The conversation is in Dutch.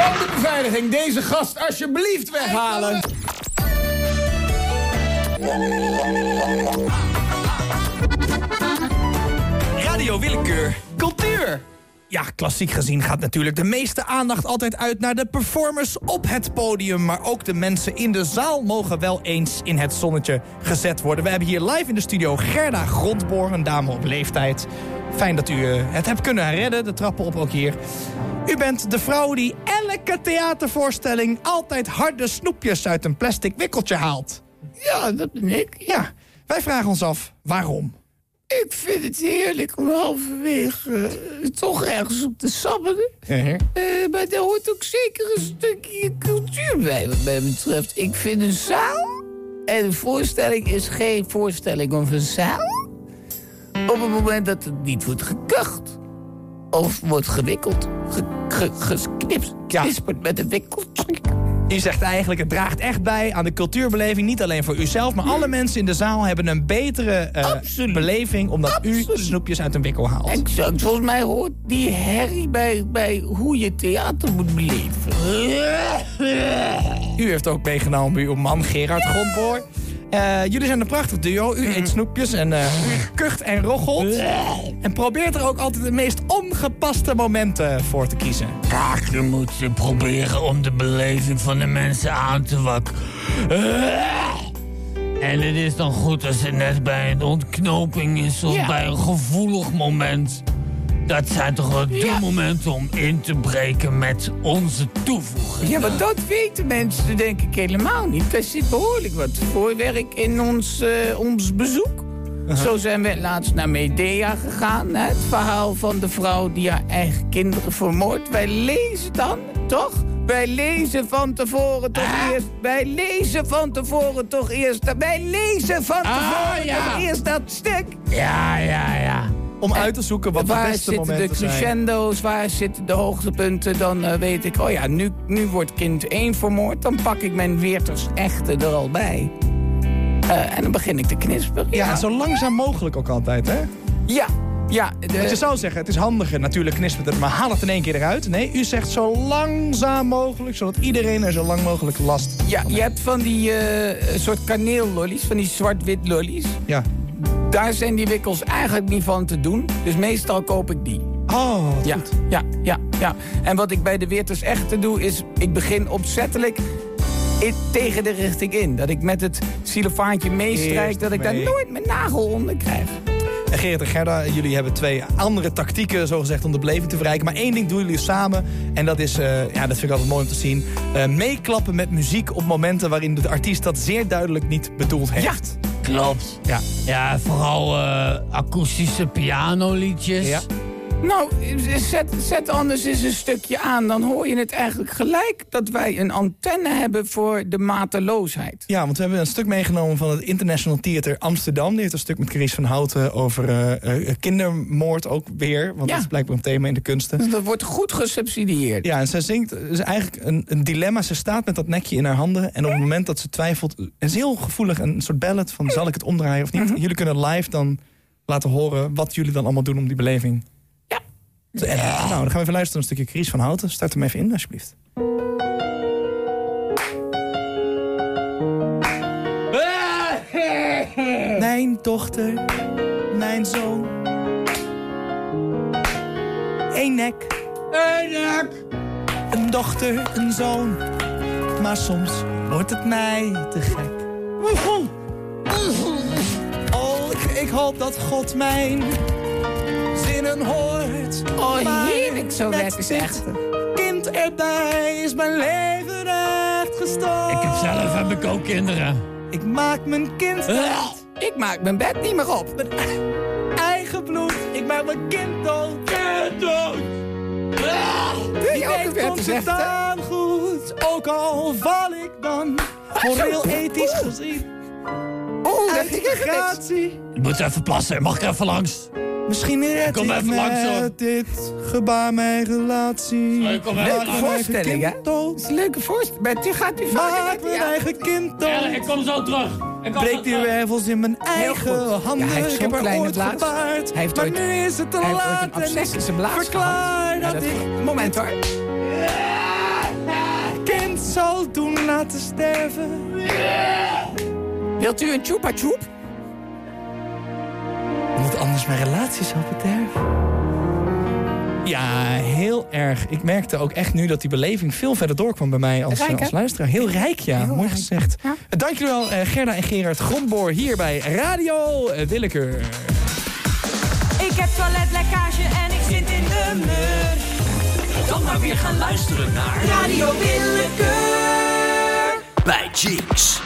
Kan de beveiliging deze gast alsjeblieft weghalen? Radio Willekeur. Cultuur. Ja, klassiek gezien gaat natuurlijk de meeste aandacht altijd uit naar de performers op het podium. Maar ook de mensen in de zaal mogen wel eens in het zonnetje gezet worden. We hebben hier live in de studio Gerda Grondboor, een dame op leeftijd. Fijn dat u eh, het hebt kunnen redden, de trappen op ook hier. U bent de vrouw die elke theatervoorstelling altijd harde snoepjes uit een plastic wikkeltje haalt. Ja, dat ben ik. Ja, wij vragen ons af waarom. Ik vind het heerlijk om halverwege eh, toch ergens op te sabbelen. Uh-huh. Eh, maar daar hoort ook zeker een stukje cultuur bij, wat mij betreft. Ik vind een zaal en een voorstelling is geen voorstelling of een zaal... op het moment dat het niet wordt gekucht of wordt gewikkeld, ge, ge, geknipt, Ja. knisperd met een wikkeltruc. U zegt eigenlijk, het draagt echt bij aan de cultuurbeleving. Niet alleen voor uzelf, maar alle mensen in de zaal hebben een betere eh, beleving... omdat u snoepjes uit een wikkel haalt. Exact, volgens mij hoort die herrie bij, bij hoe je theater moet beleven. U heeft ook meegenomen bij uw man Gerard Grondboor. Eh, jullie zijn een prachtig duo. U eet snoepjes en eh, kucht en roggelt. En probeert er ook altijd de meest ongepaste momenten voor te kiezen. Kijk, je moet je proberen om de beleving van de mensen aan te wakkeren. En het is dan goed als het net bij een ontknoping is of Ja. bij een gevoelig moment. Dat zijn toch wel de momenten om in te breken met onze toevoeging. Ja, maar dat weten mensen denk ik helemaal niet. Er zit behoorlijk wat voorwerk in ons, eh, ons bezoek. Zo zijn we laatst naar Medea gegaan. Hè? Het verhaal van de vrouw die haar eigen kinderen vermoordt. Wij lezen dan, toch? Wij lezen van tevoren toch eerst... Wij lezen van tevoren toch eerst... Wij lezen van tevoren ja. toch eerst dat stuk. Ja, ja, ja. Om uit te zoeken wat de waar beste zitten de momenten zijn. crescendo's, waar zitten de hoogtepunten? Dan eh, weet ik, oh ja, nu, nu wordt kind 1 vermoord. Dan pak ik mijn Weerters echte er al bij. Eh, en dan begin ik te knisperen. Ja, zo langzaam mogelijk ook altijd, hè? Ja, ja. de- je zou zeggen, het is handiger, natuurlijk knispert het, maar haal het in één keer eruit. Nee, u zegt zo langzaam mogelijk, zodat iedereen er zo lang mogelijk last ja, je hebt van die eh, soort kaneellollies, van die zwart-wit lollies. Ja. Daar zijn die wikkels eigenlijk niet van te doen. Dus meestal koop ik die. Oh, Ja, goed. ja, ja, ja. En wat ik bij de Weerters echte doe, is ik begin opzettelijk in- tegen de richting in. Dat ik met het xylofaantje meestrijk, dat ik daar mee. nooit mijn nagel onder krijg. En Gerrit en Gerda, jullie hebben twee andere tactieken zogezegd om de beleving te verrijken. Maar één ding doen jullie samen. En dat is, eh, ja, dat vind ik altijd mooi om te zien. eh, meeklappen met muziek op momenten waarin de artiest dat zeer duidelijk niet bedoeld heeft. Klopt. Ja. Ja, vooral eh, akoestische pianoliedjes. Ja. Nou, zet, zet anders eens een stukje aan. Dan hoor je het eigenlijk gelijk dat wij een antenne hebben voor de mateloosheid. Ja, want we hebben een stuk meegenomen van het International Theater Amsterdam. Die heeft een stuk met Chris van Houten over eh, eh, kindermoord ook weer. Want Ja. dat is blijkbaar een thema in de kunsten. Dat wordt goed gesubsidieerd. Ja, en zij zingt, is eigenlijk een, een dilemma. Ze staat met dat nekje in haar handen. En op het moment dat ze twijfelt, het is heel gevoelig. Een soort ballad van, zal ik het omdraaien of niet? Mhm. Jullie kunnen live dan laten horen wat jullie dan allemaal doen om die beleving. Ja. Nou, dan gaan we even luisteren naar een stukje Chris van Houten. Start hem even in, alsjeblieft. Mijn dochter, mijn zoon. Eén nek. Eén nek. Een dochter, een zoon. Maar soms wordt het mij te gek. Oh, ik, ik hoop dat God mijn zinnen hoort. Oh, heerlijk, zo met werkt het dit echt. kind erbij is mijn leven echt gestoord. Ik heb zelf heb ik ook kinderen. Ik maak mijn kind dood. Ik maak mijn bed niet meer op. Mijn eigen bloed. Ik maak mijn kind dood. Kind dood. Een Weet komt het dan goed. Ook al val ik dan. Moreel ethisch gezien. Oeh, dat. Ik moet even plassen. Mag ik even langs? Misschien red Kom ik met langs, dit gebaar mijn relatie. Eigen Voorstelling, hè? kind Dat is een leuke voorstelling. Maar die gaat u vaker Maak met mijn ja. eigen kind Ja, dood. ik kom zo terug. Ik kom Breek zo die wervels in mijn eigen handen. Ja, hij heeft ik heb zo'n er kleine ooit blaas. gebaard. Hij heeft maar ooit- nu is het te Hij heeft ooit laat. een en ik Verklaar. Ja, dat dat- ik... Moment hoor. laten sterven. Wilt u een chupa chup? Anders mijn relatie zou bederven. Ja, heel erg. Ik merkte ook echt nu dat die beleving veel verder doorkwam bij mij als, Rijk, hè? als luisteraar. Heel rijk, ja. Mooi rijk. gezegd. Ja. Dank jullie wel, eh, Gerda en Gerard Grondboor hier bij Radio eh, Willekeur. Ik heb toiletlekkage en ik zit in de mur. Dan maar weer gaan luisteren naar Radio Willekeur. bij Jinx.